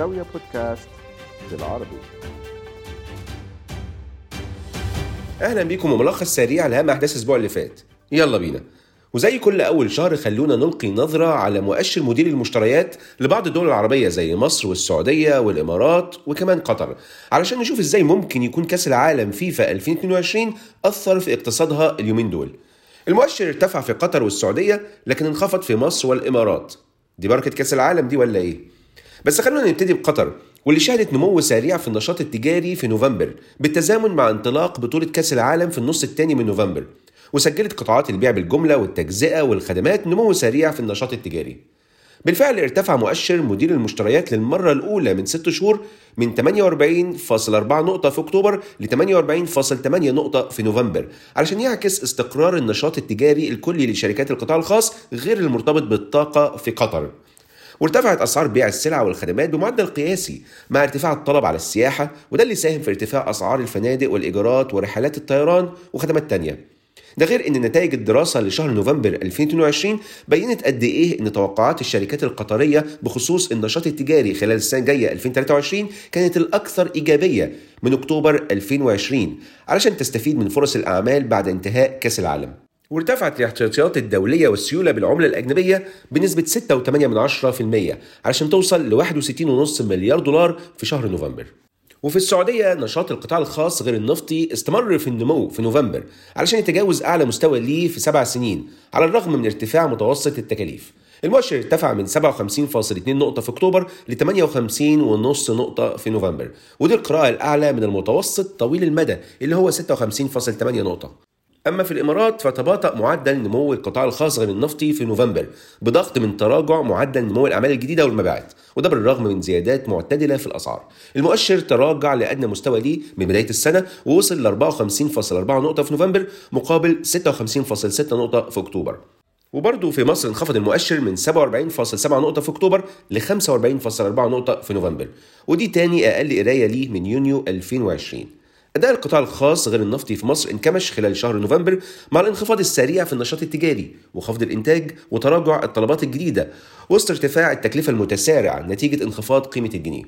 الزاوية بودكاست بالعربي. أهلا بيكم وملخص سريع لأهم أحداث الأسبوع اللي فات. يلا بينا. وزي كل أول شهر خلونا نلقي نظرة على مؤشر مدير المشتريات لبعض الدول العربية زي مصر والسعودية والإمارات وكمان قطر. علشان نشوف إزاي ممكن يكون كأس العالم فيفا 2022 أثر في اقتصادها اليومين دول. المؤشر ارتفع في قطر والسعودية لكن انخفض في مصر والإمارات. دي بركة كأس العالم دي ولا إيه؟ بس خلونا نبتدي بقطر واللي شهدت نمو سريع في النشاط التجاري في نوفمبر بالتزامن مع انطلاق بطولة كأس العالم في النص الثاني من نوفمبر وسجلت قطاعات البيع بالجملة والتجزئة والخدمات نمو سريع في النشاط التجاري. بالفعل ارتفع مؤشر مدير المشتريات للمرة الأولى من ست شهور من 48.4 نقطة في أكتوبر ل 48.8 نقطة في نوفمبر علشان يعكس استقرار النشاط التجاري الكلي لشركات القطاع الخاص غير المرتبط بالطاقة في قطر. وارتفعت أسعار بيع السلع والخدمات بمعدل قياسي مع ارتفاع الطلب على السياحة وده اللي ساهم في ارتفاع أسعار الفنادق والإيجارات ورحلات الطيران وخدمات تانية. ده غير إن نتائج الدراسة لشهر نوفمبر 2022 بينت قد إيه إن توقعات الشركات القطرية بخصوص النشاط التجاري خلال السنة الجاية 2023 كانت الأكثر إيجابية من أكتوبر 2020 علشان تستفيد من فرص الأعمال بعد انتهاء كأس العالم. وارتفعت الاحتياطيات الدولية والسيولة بالعملة الأجنبية بنسبة 6.8% علشان توصل ل 61.5 مليار دولار في شهر نوفمبر. وفي السعودية نشاط القطاع الخاص غير النفطي استمر في النمو في نوفمبر علشان يتجاوز أعلى مستوى ليه في سبع سنين على الرغم من ارتفاع متوسط التكاليف. المؤشر ارتفع من 57.2 نقطة في أكتوبر ل 58.5 نقطة في نوفمبر. ودي القراءة الأعلى من المتوسط طويل المدى اللي هو 56.8 نقطة. أما في الإمارات فتباطأ معدل نمو القطاع الخاص غير النفطي في نوفمبر بضغط من تراجع معدل نمو الأعمال الجديدة والمبيعات وده بالرغم من زيادات معتدلة في الأسعار. المؤشر تراجع لأدنى مستوى ليه من بداية السنة ووصل ل 54.4 نقطة في نوفمبر مقابل 56.6 نقطة في أكتوبر. وبرضه في مصر انخفض المؤشر من 47.7 نقطة في أكتوبر ل 45.4 نقطة في نوفمبر. ودي تاني أقل قراية ليه من يونيو 2020 أداء القطاع الخاص غير النفطي في مصر انكمش خلال شهر نوفمبر مع الانخفاض السريع في النشاط التجاري وخفض الإنتاج وتراجع الطلبات الجديدة وسط ارتفاع التكلفة المتسارع نتيجة انخفاض قيمة الجنيه.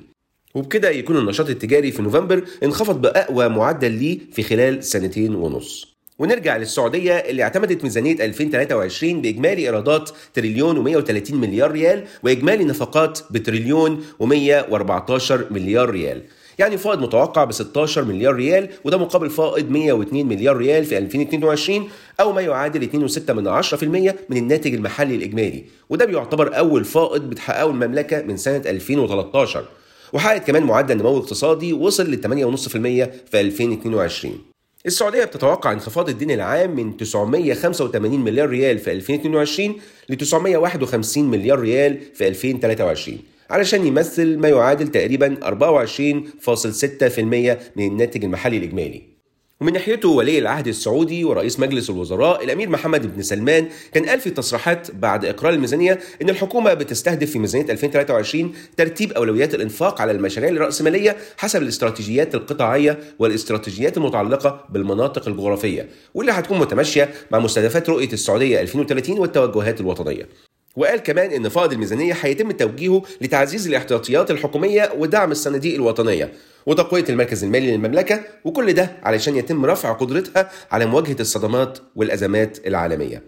وبكده يكون النشاط التجاري في نوفمبر انخفض بأقوى معدل ليه في خلال سنتين ونص. ونرجع للسعودية اللي اعتمدت ميزانية 2023 بإجمالي إيرادات تريليون و130 مليار ريال وإجمالي نفقات بتريليون و114 مليار ريال. يعني فائض متوقع ب 16 مليار ريال وده مقابل فائض 102 مليار ريال في 2022 أو ما يعادل 2.6 من 10% من الناتج المحلي الإجمالي. وده بيعتبر أول فائض بتحققه المملكة من سنة 2013 وحققت كمان معدل نمو اقتصادي وصل ل 8.5% في 2022 السعودية بتتوقع انخفاض الدين العام من 985 مليار ريال في 2022 ل 951 مليار ريال في 2023 علشان يمثل ما يعادل تقريبا 24.6% من الناتج المحلي الإجمالي ومن ناحيته ولي العهد السعودي ورئيس مجلس الوزراء الأمير محمد بن سلمان كان قال في تصريحات بعد إقرار الميزانية إن الحكومة بتستهدف في ميزانية 2023 ترتيب أولويات الإنفاق على المشاريع الرأسمالية حسب الاستراتيجيات القطاعية والاستراتيجيات المتعلقة بالمناطق الجغرافية واللي هتكون متماشية مع مستهدفات رؤية السعودية 2030 والتوجهات الوطنية. وقال كمان إن فائض الميزانية هيتم توجيهه لتعزيز الاحتياطيات الحكومية ودعم الصناديق الوطنية وتقوية المركز المالي للمملكة وكل ده علشان يتم رفع قدرتها على مواجهة الصدمات والأزمات العالمية.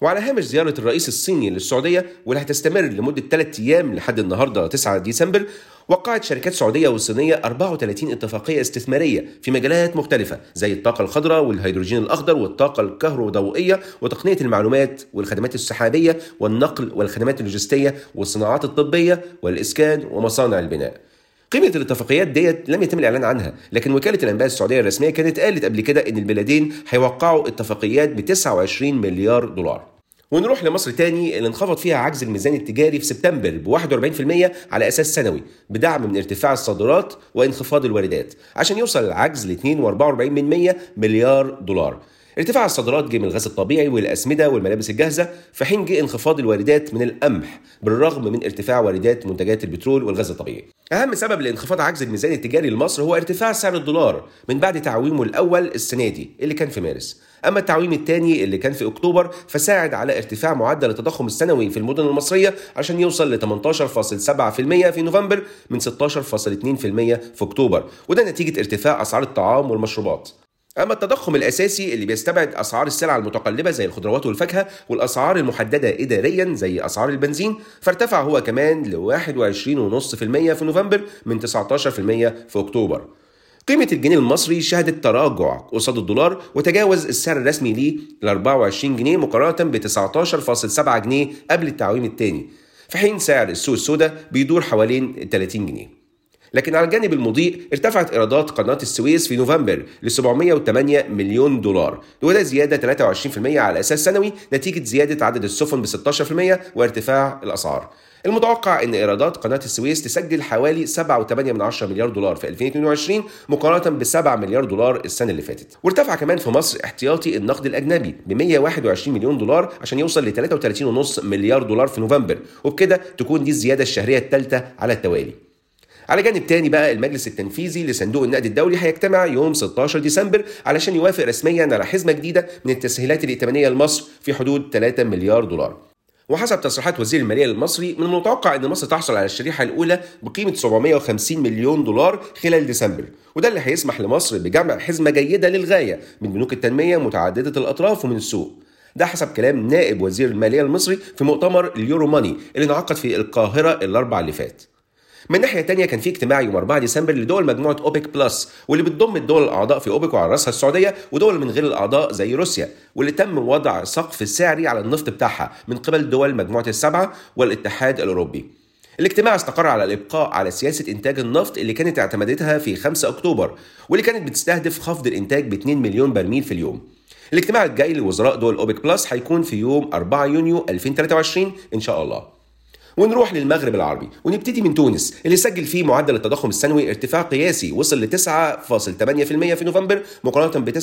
وعلى هامش زيارة الرئيس الصيني للسعودية واللي هتستمر لمدة 3 أيام لحد النهاردة 9 ديسمبر وقعت شركات سعودية وصينية 34 اتفاقية استثمارية في مجالات مختلفة زي الطاقة الخضراء والهيدروجين الأخضر والطاقة الكهروضوئية وتقنية المعلومات والخدمات السحابية والنقل والخدمات اللوجستية والصناعات الطبية والإسكان ومصانع البناء قيمة الاتفاقيات ديت لم يتم الإعلان عنها، لكن وكالة الأنباء السعودية الرسمية كانت قالت قبل كده إن البلدين هيوقعوا اتفاقيات ب 29 مليار دولار. ونروح لمصر تاني اللي انخفض فيها عجز الميزان التجاري في سبتمبر ب 41% على أساس سنوي بدعم من ارتفاع الصادرات وانخفاض الواردات عشان يوصل العجز ل 2.44 مليار دولار ارتفاع الصادرات جه من الغاز الطبيعي والأسمدة والملابس الجاهزة في حين جه انخفاض الواردات من القمح بالرغم من ارتفاع واردات منتجات البترول والغاز الطبيعي. أهم سبب لانخفاض عجز الميزان التجاري لمصر هو ارتفاع سعر الدولار من بعد تعويمه الأول السنة دي اللي كان في مارس. أما التعويم الثاني اللي كان في أكتوبر فساعد على ارتفاع معدل التضخم السنوي في المدن المصرية عشان يوصل ل 18.7% في نوفمبر من 16.2% في أكتوبر وده نتيجة ارتفاع أسعار الطعام والمشروبات. أما التضخم الأساسي اللي بيستبعد أسعار السلع المتقلبة زي الخضروات والفاكهة والأسعار المحددة إداريا زي أسعار البنزين فارتفع هو كمان ل 21.5% في نوفمبر من 19% في أكتوبر. قيمة الجنيه المصري شهدت تراجع قصاد الدولار وتجاوز السعر الرسمي ليه ل 24 جنيه مقارنة ب 19.7 جنيه قبل التعويم الثاني في حين سعر السوق السوداء بيدور حوالين 30 جنيه. لكن على الجانب المضيء ارتفعت إيرادات قناة السويس في نوفمبر ل 708 مليون دولار وده زيادة 23% على أساس سنوي نتيجة زيادة عدد السفن ب 16% وارتفاع الأسعار. المتوقع إن إيرادات قناة السويس تسجل حوالي 7.8 مليار دولار في 2022 مقارنة ب 7 مليار دولار السنة اللي فاتت وارتفع كمان في مصر احتياطي النقد الأجنبي ب 121 مليون دولار عشان يوصل ل 33.5 مليار دولار في نوفمبر وبكده تكون دي الزيادة الشهرية الثالثه على التوالي على جانب تاني بقى المجلس التنفيذي لصندوق النقد الدولي هيجتمع يوم 16 ديسمبر علشان يوافق رسميا على حزمة جديدة من التسهيلات الائتمانيه لمصر في حدود 3 مليار دولار. وحسب تصريحات وزير المالية المصري من المتوقع إن مصر تحصل على الشريحة الأولى بقيمة 750 مليون دولار خلال ديسمبر. وده اللي هيسمح لمصر بجمع حزمة جيدة للغاية من بنوك التنمية متعددة الأطراف ومن السوق. ده حسب كلام نائب وزير المالية المصري في مؤتمر ال Euromoney اللي انعقد في القاهرة الاربع اللي فات. من ناحية تانية كان في اجتماع يوم 4 ديسمبر لدول مجموعة أوبك بلس واللي بتضم الدول الأعضاء في أوبك وعلى رأسها السعودية ودول من غير الأعضاء زي روسيا واللي تم وضع سقف سعري على النفط بتاعها من قبل دول مجموعة السبعة والاتحاد الأوروبي. الاجتماع استقر على الإبقاء على سياسة إنتاج النفط اللي كانت اعتمدتها في 5 أكتوبر واللي كانت بتستهدف خفض الإنتاج ب 2 مليون برميل في اليوم. الاجتماع الجاي لوزراء دول أوبك بلس هيكون في يوم 4 يونيو 2023 إن شاء الله. ونروح للمغرب العربي ونبتدي من تونس اللي سجل فيه معدل التضخم السنوي ارتفاع قياسي وصل ل 9.8% في نوفمبر مقارنة ب 9.2%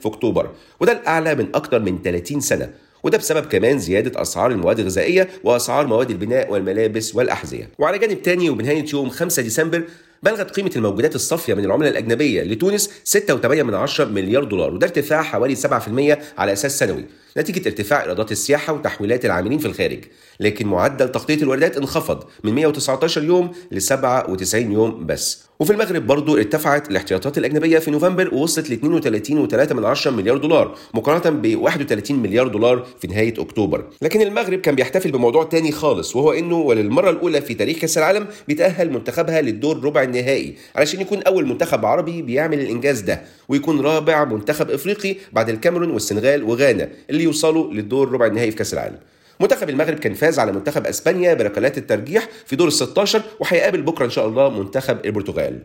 في أكتوبر. وده الأعلى من أكثر من 30 سنة. وده بسبب كمان زيادة أسعار المواد الغذائية وأسعار مواد البناء والملابس والأحذية. وعلى جانب تاني وبنهاية يوم 5 ديسمبر بلغت قيمة الموجودات الصافية من العملة الأجنبية لتونس 6.8 مليار دولار وده ارتفاع حوالي 7% على أساس سنوي. نتيجة ارتفاع إيرادات السياحة وتحويلات العاملين في الخارج. لكن معدل تغطية الواردات انخفض من 119 يوم ل 97 يوم بس. وفي المغرب برضو ارتفعت الاحتياطات الأجنبية في نوفمبر ووصلت ل 32.3 مليار دولار مقارنة ب 31 مليار دولار في نهاية أكتوبر. لكن المغرب كان بيحتفل بموضوع تاني خالص وهو إنه وللمرة الأولى في تاريخ كأس العالم بيتأهل منتخبها للدور ربع النهائي علشان يكون أول منتخب عربي بيعمل الإنجاز ده ويكون رابع منتخب إفريقي بعد الكاميرون والسنغال وغانا اللي يوصلوا للدور ربع النهائي في كأس العالم منتخب المغرب كان فاز على منتخب إسبانيا بركلات الترجيح في دور ال 16 وهيقابل بكرة إن شاء الله منتخب البرتغال.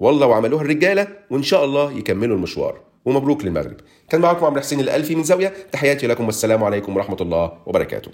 والله وعملوها الرجالة وإن شاء الله يكملوا المشوار ومبروك للمغرب. كان معكم عمرو حسين الألفي من زاوية تحياتي لكم والسلام عليكم ورحمة الله وبركاته.